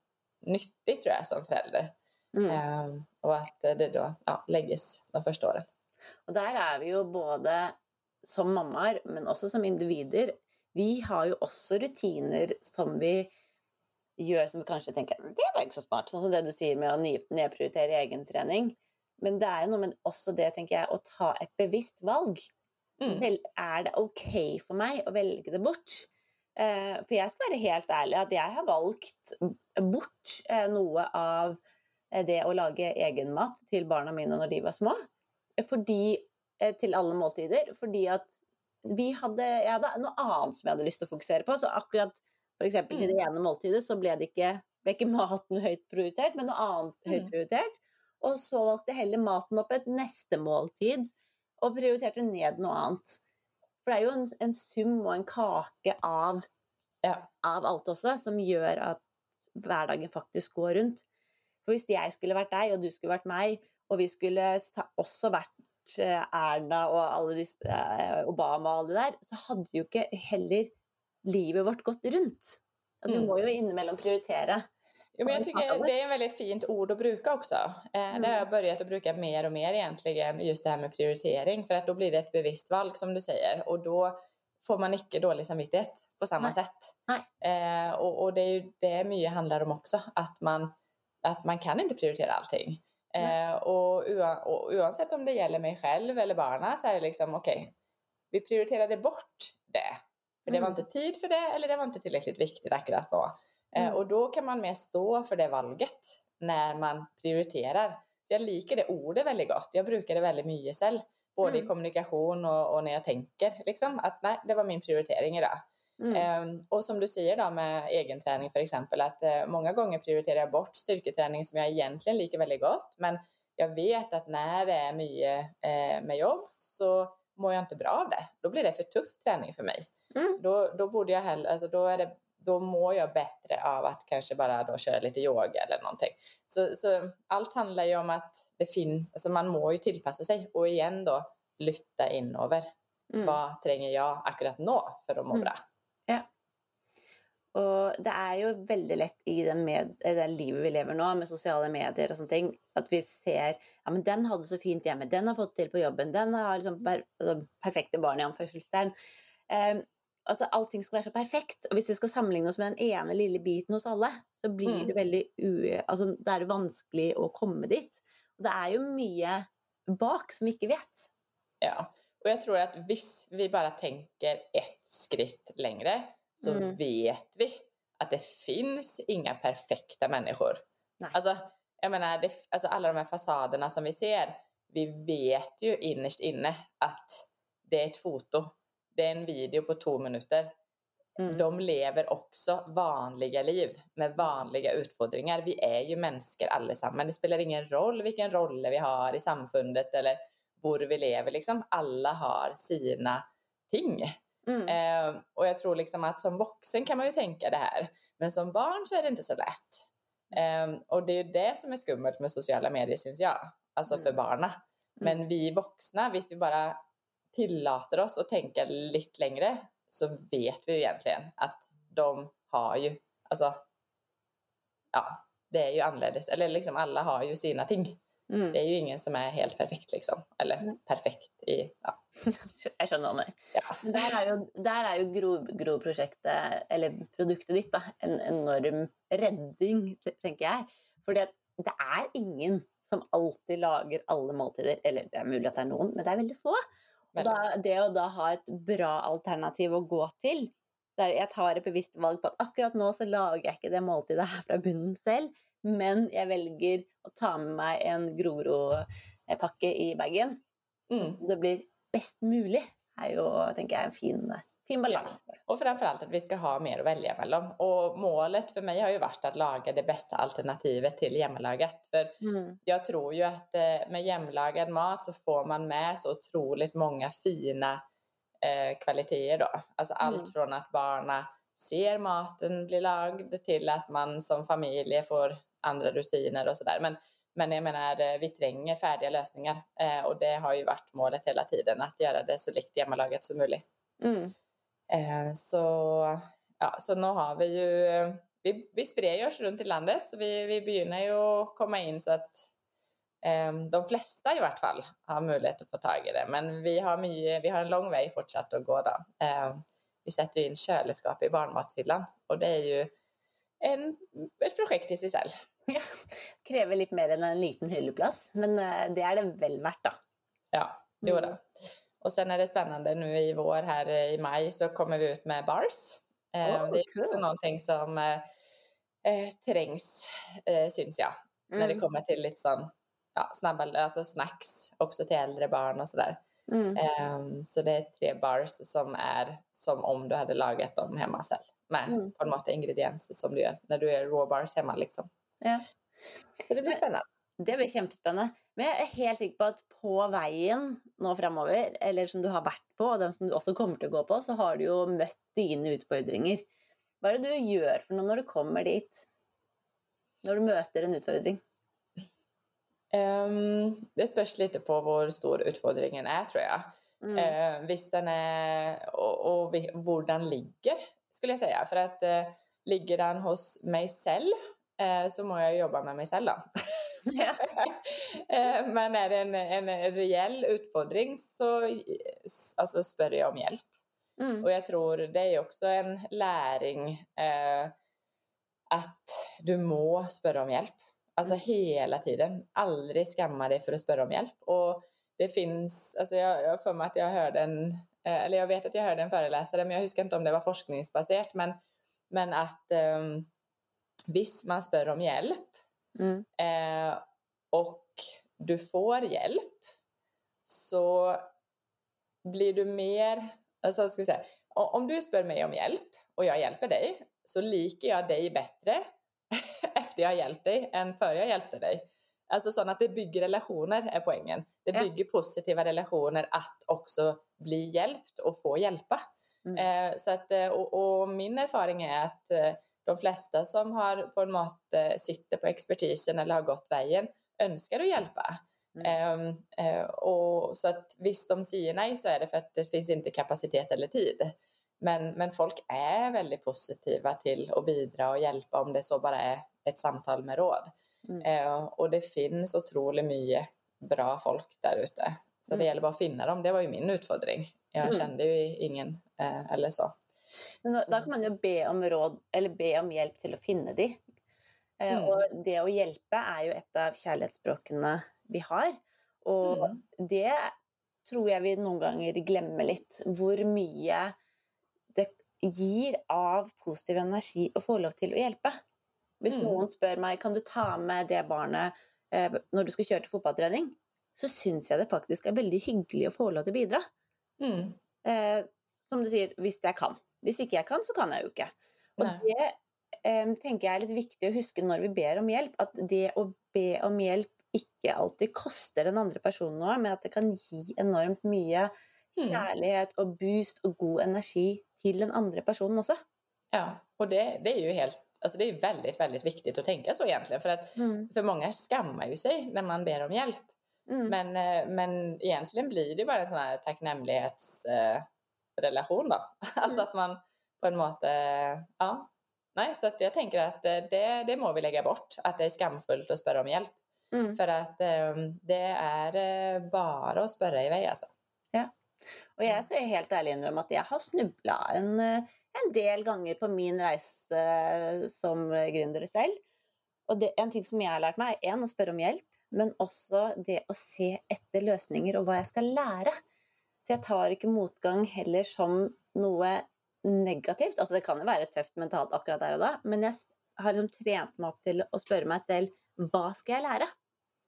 nyttigt tror jag som förälder. Mm. Eh, och att det då ja, lägges de första åren. Og der er vi jo både som mammaer, men også som individer. Vi har jo også rutiner som vi gjør som vi kanskje tenker det var ikke så smart, som det du sier med å ni- nedprioritere egentrening. Men det er jo noe med også det, tenker jeg, å ta et bevisst valg. Mm. Er det ok for meg å velge det bort? Eh, for jeg skal være helt ærlig at jeg har valgt bort eh, noe av det å lage egenmat til barna mine når de var små. Eh, Fordi, eh, til alle måltider. Fordi at vi hadde, jeg hadde noe annet som jeg hadde lyst til å fokusere på. Så akkurat for eksempel til det ene måltidet så ble det ikke, ble ikke maten høyt prioritert, men noe annet høyt Mm. prioritert. Og så valgte heller maten opp et neste måltid, og prioriterte ned noe annet. For det er jo en, en sum og en kake av, Ja. av alt også, som gjør at hverdagen faktisk går rundt. For hvis jeg skulle vært deg, og du skulle vært meg, og vi skulle også vært eh, Erna og alle disse, eh, Obama og alle det der, så hadde jo ikke heller livet vårt gått rundt. At vi Mm. må jo innimellom prioritere. Jo, men Ja, jag det tycker är ett väldigt fint ord att bruka också. Eh, Det har jag börjat att bruka mer och mer egentligen, just det här med prioritering. För att då blir det ett bevisst val som du säger. Och då får man inte dålig samvittighet på samma Nej. sätt. Nej. Eh, och, och det är ju det mycket handlar om också. Att man, att man kan inte prioritera allting. Eh, och, och oavsett om det gäller mig själv eller barnen så är det liksom okej, vi prioriterade bort det. För det var Mm. inte tid för det eller det var inte tillräckligt viktigt akkurat då. Eh, Mm. Och då kan man mer stå för det valget när man prioriterar. Så jag liker det ordet väldigt gott. Jag brukar det väldigt mycket själv. Både i Mm. kommunikation och, och när jag tänker. Liksom, att nej, det var min prioritering idag. Mm. Ehm, och som du säger då med egenträning för exempel. Att eh, många gånger prioriterar jag bort styrketräning som jag egentligen liker väldigt gott. Men jag vet att när det är mycket eh, med jobb så mår jag inte bra av det. Då blir det för tuff träning för mig. Mm. Då, då borde jag hellre, alltså då är det då mår jag bättre av att kanske bara då köra lite yoga eller någonting. Så, så allt handlar ju om att det finns, alltså man må ju tillpassa sig och igen då lytta inöver. Mm. Vad tränger jag akkurat nå för att må Mm. bra? Og det er jo veldig lett i den med, i det livet vi lever nå, med sosiale medier og sånne ting, at vi ser ja, men den hadde så fint hjemme, den har fått til på jobben, den har liksom per, altså, perfekte barn i anførselstegn. Um, altså, allting skal være så perfekt, og hvis vi skal sammenligne oss med den ene lille biten hos alle, så blir Mm. det veldig u... Altså, da er det vanskelig å komme dit. Og det er jo mye bak som vi ikke vet. Ja, och jag tror att visst vi bara tänker ett skritt längre så Mm. vet vi att det finns inga perfekta människor. Nej. Alltså, jag menar, det, alltså alla de här fasaderna som vi ser, vi vet ju innerst inne att det är ett foto, det är en video på två minuter. Mm. De lever också vanliga liv med vanliga utfordringar. Vi är ju människor allesammans. Det spelar ingen roll vilken roll vi har i samfundet eller var vi lever. Liksom. Alla har sina ting. Mm. Eh, och jag tror liksom att som vuxen kan man ju tänka det här. Men som barn så är det inte så lätt. Eh, och det är ju det som är skummelt med sociala medier syns jag. Alltså mm. för barna. Men mm. vi vuxna, visst vi bara tillåter oss att tänka lite längre så vet vi ju egentligen att de har ju, alltså, ja, det är ju annorledes. Eller liksom alla har ju sina ting. Mm. Det är ju ingen som är helt perfekt liksom. Eller mm. perfekt i, ja. Jag meg. Ja. Der er jo, der er jo Gro-prosjektet, eller produktet ditt, da, en enorm redding, tenker jeg. For det er ingen som alltid lager alle måltider. Eller det er mulig at det er noen, men det er veldig få. Og da, det å da ha et bra alternativ å gå til der Jeg tar et bevisst valg på at akkurat nå så lager jeg ikke det måltidet her fra bunnen selv, men jeg velger å ta med meg en Groro-pakke i bagen. Så mm. det blir best mulig, er jo tenker jeg, en fin fin balans. Ja. Och framförallt att vi ska ha mer att välja mellan. Och målet för mig har ju varit att laga det bästa alternativet till hemlagat. För mm. jag tror ju att eh, med hemlagad mat så får man med så otroligt många fina eh, kvaliteter då. Alltså mm. allt från att barna ser maten bli lagd till att man som familj får andra rutiner och sådär. Men, men jag menar, eh, vi tränger färdiga lösningar eh, och det har ju varit målet hela tiden, att göra det så likt hemmalagat som möjligt. Mm. Eh, så, ja, så nu har vi ju, vi, vi sprider oss runt i landet så vi, vi börjar ju att komma in så att eh, de flesta i vart fall har möjlighet att få tag i det. Men vi har, mycket, vi har en lång väg fortsatt att gå då. Eh, vi sätter in kylskåp i barnmatshyllan och det är ju en, ett projekt i sig själv. Ja, kräver lite mer än en liten hylleplats, men det är det väl värt då. Ja, jo. Mm. Och sen är det spännande nu i vår här i maj så kommer vi ut med bars. Oh, det är cool. någonting som eh, eh, trängs, eh, syns jag, mm. när det mm. kommer till lite sån ja, snabba alltså snacks också till äldre barn och sådär. Mm. Um, så det är tre bars som är som om du hade lagat dem hemma själv med mm. på något ingredienser som du gör när du gör raw bars hemma liksom. Ja. Så det blir spännande. Det blir kjempespennende. Men jeg er helt sikker på at på veien nå framover, eller som du har vært på, og den som du også kommer til å gå på, så har du jo møtt dine utfordringer. Hva er det du gjør for noe når du kommer dit? Når du møter en utfordring? Um, det spørs litt på hvor stor utfordringen er, tror jeg. Mm. Uh, hvis den er og, og, hvor den ligger, skulle jeg si. For at uh, ligger den hos meg selv, uh, så må jeg jobbe med selv, da. Eh, men är det en, en reell utfordring så alltså, spör jag om hjälp. Mm. Och jag tror det är också en läring eh, att du må spöra om hjälp. Alltså mm. hela tiden. Aldrig skamma dig för att spöra om hjälp. Och det finns, alltså jag, jag har för mig att jag hörde en, eh, eller jag vet att jag hörde en föreläsare, men jag huskar inte om det var forskningsbaserat, men, men att eh, visst man spör om hjälp, Mm. Eh, och du får hjälp så blir du mer, alltså ska vi säga, om du spör mig om hjälp och jag hjälper dig så liker jag dig bättre efter jag har hjälpt dig än före jag hjälpte dig. Alltså så att det bygger relationer är poängen. Det bygger ja. positiva relationer att också bli hjälpt och få hjälpa. Mm. Eh, så att, eh, och, och, min erfarenhet är att eh, de flesta som har på en måte sitter på expertisen eller har gått vägen önskar att hjälpa. Mm. Um, och så att visst, de säger nej så är det för att det finns inte kapacitet eller tid. Men, men folk är väldigt positiva till att bidra och hjälpa om det så bara är ett samtal med råd. Mm. Uh, och det finns otroligt mycket bra folk där ute. Så mm. det gäller bara att finna dem. Det var ju min utfordring. Jag mm. kände ju ingen uh, eller så. Men da kan man jo be om råd, eller be om hjelp til å finne de. Eh, mm. Og det å hjelpe er jo et av kjærlighetsspråkene vi har. Og mm. det tror jeg vi noen ganger glemmer litt. Hvor mye det gir av positiv energi å få lov til å hjelpe. Hvis mm. noen spør meg kan du ta med det barnet eh, når du skal kjøre til fotballtrening, så syns jeg det faktisk er veldig hyggelig å få lov til å bidra. Mm. Eh, som du sier, hvis jeg kan. Hvis ikke jeg kan, så kan jeg jo ikke. Og Nei. det eh, tenker jeg er litt viktig å huske når vi ber om hjelp, at det å be om hjelp ikke alltid koster den andre personen noe, men at det kan gi enormt mye Mm. kjærlighet og boost og god energi til den andre personen også. Ja, och det, det är ju helt, alltså det är väldigt, väldigt viktigt att tänka så egentligen. För att Mm. för många skammar ju sig när man ber om hjälp. Mm. Men, eh, men egentligen blir det bara en sån här tacknämlighetsrelation eh, relation då. Alltså Mm. att man på en måte, ja. Nej, så att jag tänker att eh, det, det må vi lägga bort. Att det är skamfullt att spöra om hjälp. Mm. För att eh, det är eh, bara att spöra iväg alltså. Og jeg skal helt ærlig innrømme at jeg har snubla en, eh, en del ganger på min eh, som gründer selv. Og det, en ting som jeg har lært meg, er en, å spørre om hjelp, men også det å se etter løsninger og hva jeg skal lære. Så jeg tar ikke motgang heller som noe negativt. Altså det kan jo være tøft mentalt akkurat der og da, men jeg s- har liksom trent meg opp til å spørre meg selv hva skal jeg lære?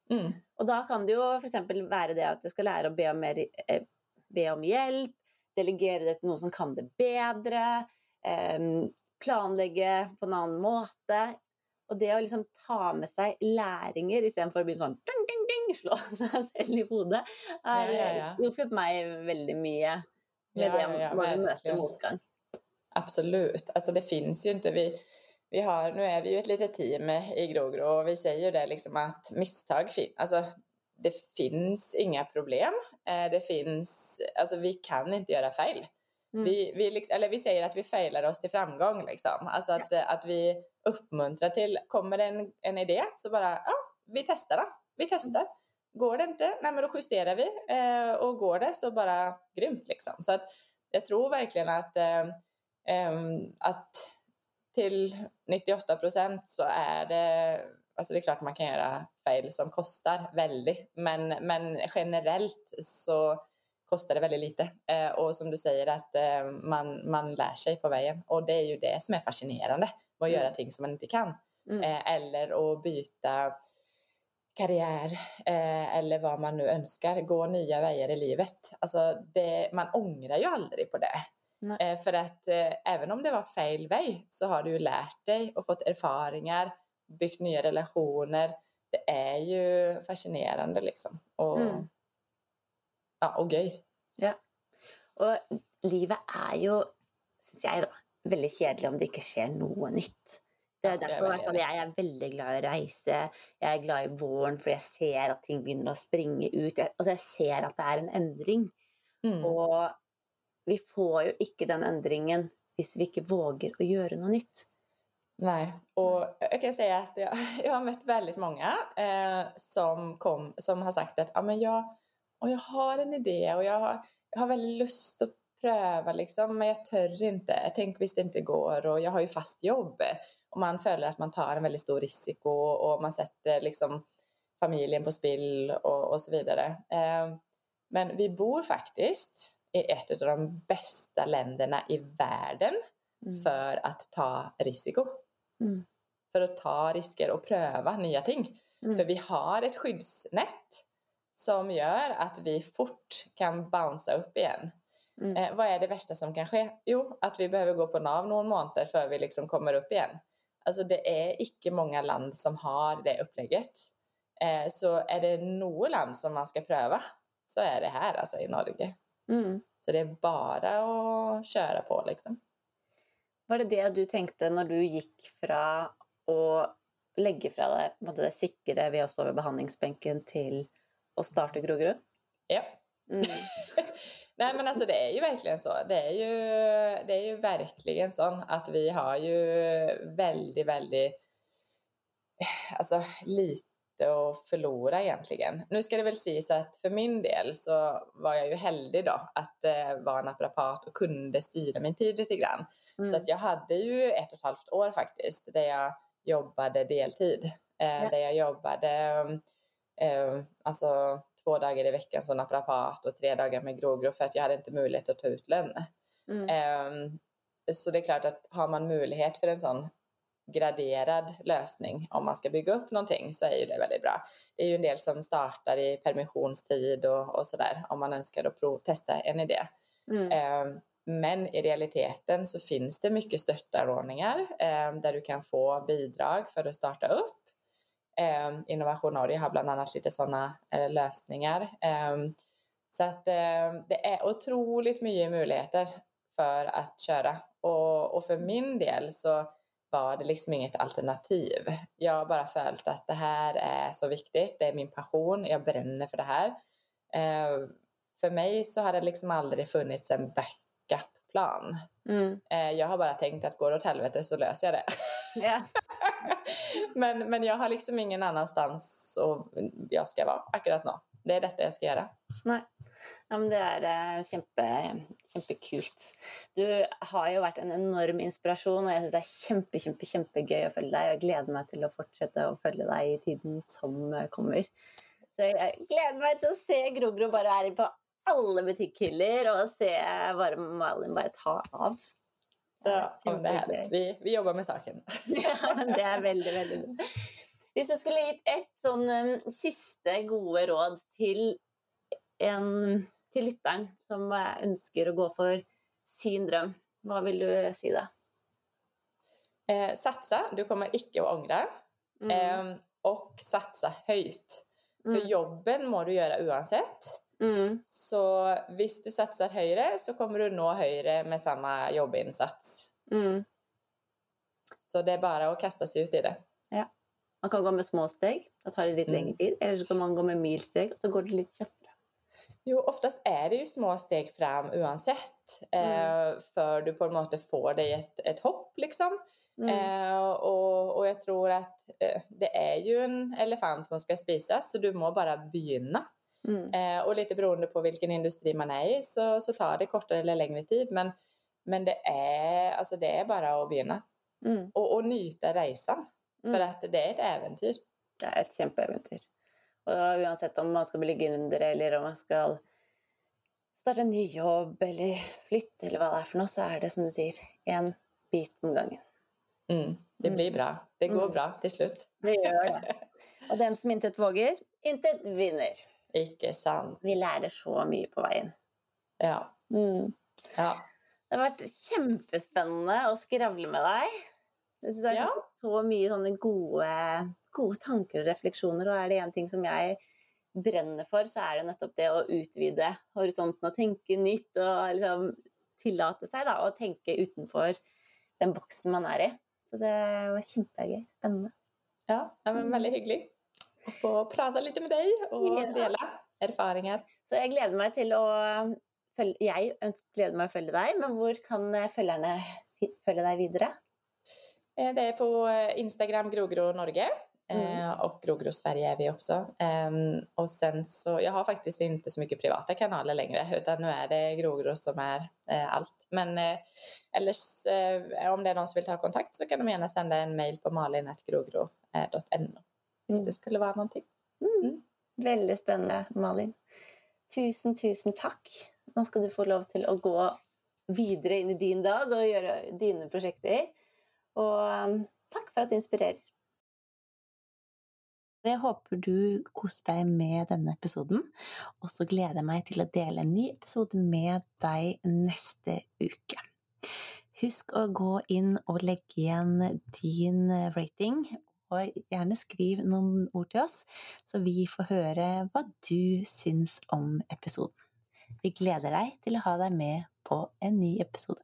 Mm. Og da kan det jo f.eks. være det at jeg skal lære å be om, mer, eh, be om hjelp, delegere det til noen som kan det bedre, eh, planlegge på en annen måte. Og det å liksom ta med seg læringer istedenfor å begynne sånn ding, ding, ding, slå seg selv i hodet, har Ja, ja, ja. hjulpet meg veldig mye med det møter verkligen. motgang. Absolut. Alltså det finns ju inte. Vi, vi har, nu är vi ju ett litet team i Grogro och vi säger ju det liksom att misstag finns. Alltså det finns inga problem. Eh, Det finns, alltså vi kan inte göra fel. Mm. Vi, vi, liksom, eller vi säger att vi failar oss till framgång. Liksom. Alltså att, eh, att vi uppmuntrar till, kommer en, en idé så bara, ja, vi testar den. Vi testar. Går det inte, nej men då justerar vi. Eh, och går det så bara grymt liksom. Så att jag tror verkligen att, eh, ehm, att till 98 procent så är det, alltså det är klart man kan göra fel som kostar väldigt, men, men generellt så kostar det väldigt lite. Eh, och som du säger att eh, man, man lär sig på vägen och det är ju det som är fascinerande att Mm. göra ting som man inte kan. Mm. Eh, eller att byta karriär eh, eller vad man nu önskar, gå nya vägar i livet. Alltså det, man ångrar ju aldrig på det. Eh, för att eh, även om det var fel väg så har du ju lärt dig och fått erfarenheter, byggt nya relationer. Det är ju fascinerande liksom. Och, Mm. Ja, och gøy. Og livet er jo, syns jeg, da, veldig kjedelig om det ikke skjer noe nytt. Det Ja, er det er derfor veldig fall jeg er veldig glad i å reise. Jeg er glad i våren, for jeg ser at ting begynner å springe ut. Jeg, altså jeg ser at det er en endring. Mm. Og vi får jo ikke den endringen hvis vi ikke våger å gjøre noe nytt. Nej, och jag kan säga att jag, jag har mött väldigt många eh, som, kom, som har sagt att ah, men jag, och jag har en idé och jag har, jag har väldigt lust att pröva liksom, men jag tör inte. Tänk visst det inte går och jag har ju fast jobb. Och man följer att man tar en väldigt stor risiko och man sätter liksom familjen på spill och, och så vidare. Eh, men vi bor faktiskt i ett av de bästa länderna i världen Mm. för att ta risiko. Mm. För att ta risker och pröva nya ting. Mm. För vi har ett skyddsnät som gör att vi fort kan bouncea upp igen. Mm. Eh, vad är det värsta som kan ske? Jo, att vi behöver gå på NAV någon månad för vi liksom kommer upp igen. Alltså det är icke många land som har det upplägget. Eh, så är det något land som man ska pröva så är det här alltså i Norge. Mm. Så det är bara att köra på liksom. Var det det du tenkte når du legge fra deg på en måte, det sikre ved å stå ved behandlingsbenken til å starte Grorud? Ja. Mm. Nej men alltså det är ju verkligen så. Det är ju, det är ju verkligen så att vi har ju väldigt, väldigt alltså lite att förlora egentligen. Nu ska det väl sägas att för min del så var jag ju heldig då att eh, vara naprapat och kunde styra min tid lite grann. Mm. Så att jag hade ju ett och ett halvt år faktiskt där jag jobbade deltid. Eh, Ja. Där jag jobbade eh, alltså två dagar i veckan som naprapat och tre dagar med grogro för att jag hade inte möjlighet att ta ut lön. Mm. Eh, så det är klart att har man möjlighet för en sån graderad lösning om man ska bygga upp någonting så är ju det väldigt bra. Det är ju en del som startar i permissionstid och, och sådär om man önskar att prov, testa en idé. Mm. Eh, men i realiteten så finns det mycket stöttanordningar eh, där du kan få bidrag för att starta upp. Eh, Innovation Norge har bland annat lite sådana eh, lösningar. Eh, så att eh, det är otroligt mycket möjligheter för att köra. Och, och för min del så var det liksom inget alternativ. Jag har bara följt att det här är så viktigt, det är min passion, jag bränner för det här. Eh, för mig så har det liksom aldrig funnits en backup-plan. Mm. Eh, jag har bara tänkt att går det åt helvete så löser jag det. Yeah. men, men jag har liksom ingen annanstans och jag ska vara akkurat nu. Det är detta jag ska göra. Nej. Ja, men det är eh, uh, kjempe, kjempekult. Du har ju varit en enorm inspiration och jag syns det er kjempe, kjempe, kjempegøy att följa dig. Jag jeg gleder meg til å fortsette å følge deg i tiden som eh, kommer. Så jag gleder mig till att se Grogro bara være på alla butikkhyller och se eh, bare Malin bara ta av. Ja, det er herlig. Vi, vi jobber med saken. ja, det er veldig, veldig bra. Hvis du skulle gitt ett sånn um, siste gode råd til en, til lytteren som ønsker å gå for sin drøm, hva vil du si da? Eh, satsa, du kommer ikke å angre. Mm. Eh, och satsa högt. För mm. jobben må du göra oavsett. Mm. Så hvis du satser høyere, så kommer du nå høyere med samme jobbinsats. Mm. Så det er bare å kaste seg ut i det. Ja. Man kan gå med små steg, da tar det litt mm. lengre tid. Eller så kan man gå med milsteg, og så går det litt kjapt. Jo, oftast är det ju små steg fram oavsett. Mm. Eh, för du på en måte får dig ett, ett hopp liksom. Mm. Eh, och, och jag tror att eh, det är ju en elefant som ska spisas så du må bara begynna. Mm. Eh, och lite beroende på vilken industri man är i så, så tar det kortare eller längre tid. Men, men det, är, alltså det är bara att begynna. Mm. Och, och nyta resan. För mm. att det är ett äventyr. Det är ett kämpeäventyr. Og uansett om man skal bli gründer, eller om man skal starte en ny jobb eller flytte, eller hva det er for noe, så er det som du sier, én bit om gangen. Mm, det blir bra. Det går mm. bra til slutt. Det gjør det. Og den som intet våger, intet vinner. Ikke sant. Vi lærer så mye på veien. Ja. Mm. ja. Det har vært kjempespennende å skravle med deg. Jeg synes det er ja. så mye sånne gode gode tanker og refleksjoner. Og er det én ting som jeg brenner for, så er det nettopp det å utvide horisonten og tenke nytt og liksom tillate seg da, å tenke utenfor den boksen man er i. Så det var kjempegøy. Spennende. Ja, det var veldig hyggelig å få prate litt med deg og dele erfaringer. Så jeg gleder meg til å følge Jeg gleder meg å følge deg, men hvor kan følgerne følge deg videre? Eh, det er på Instagram Grogro Norge. Mm. Eh, och Grogro Sverige är vi också. Och sen så, jag har faktiskt inte så mycket privata kanaler längre utan nu är det Grogro som är eh, allt. Men eh, eller om det är någon som vill ta kontakt så kan de gärna sända en mail på malin.grogro.no hvis mm. det skulle vara någonting. Mm. mm. Väldigt spännande Malin. Tusen, tusen tack. Nu ska du få lov till att gå vidare in i din dag och göra dina projekt. Och um, tack för att du inspirerar. Jeg håper du koste deg med denne episoden, og så gleder jeg meg til å dele en ny episode med deg neste uke. Husk å gå inn og legge igjen din rating, og gjerne skriv noen ord til oss, så vi får høre hva du syns om episoden. Vi gleder deg til å ha deg med på en ny episode.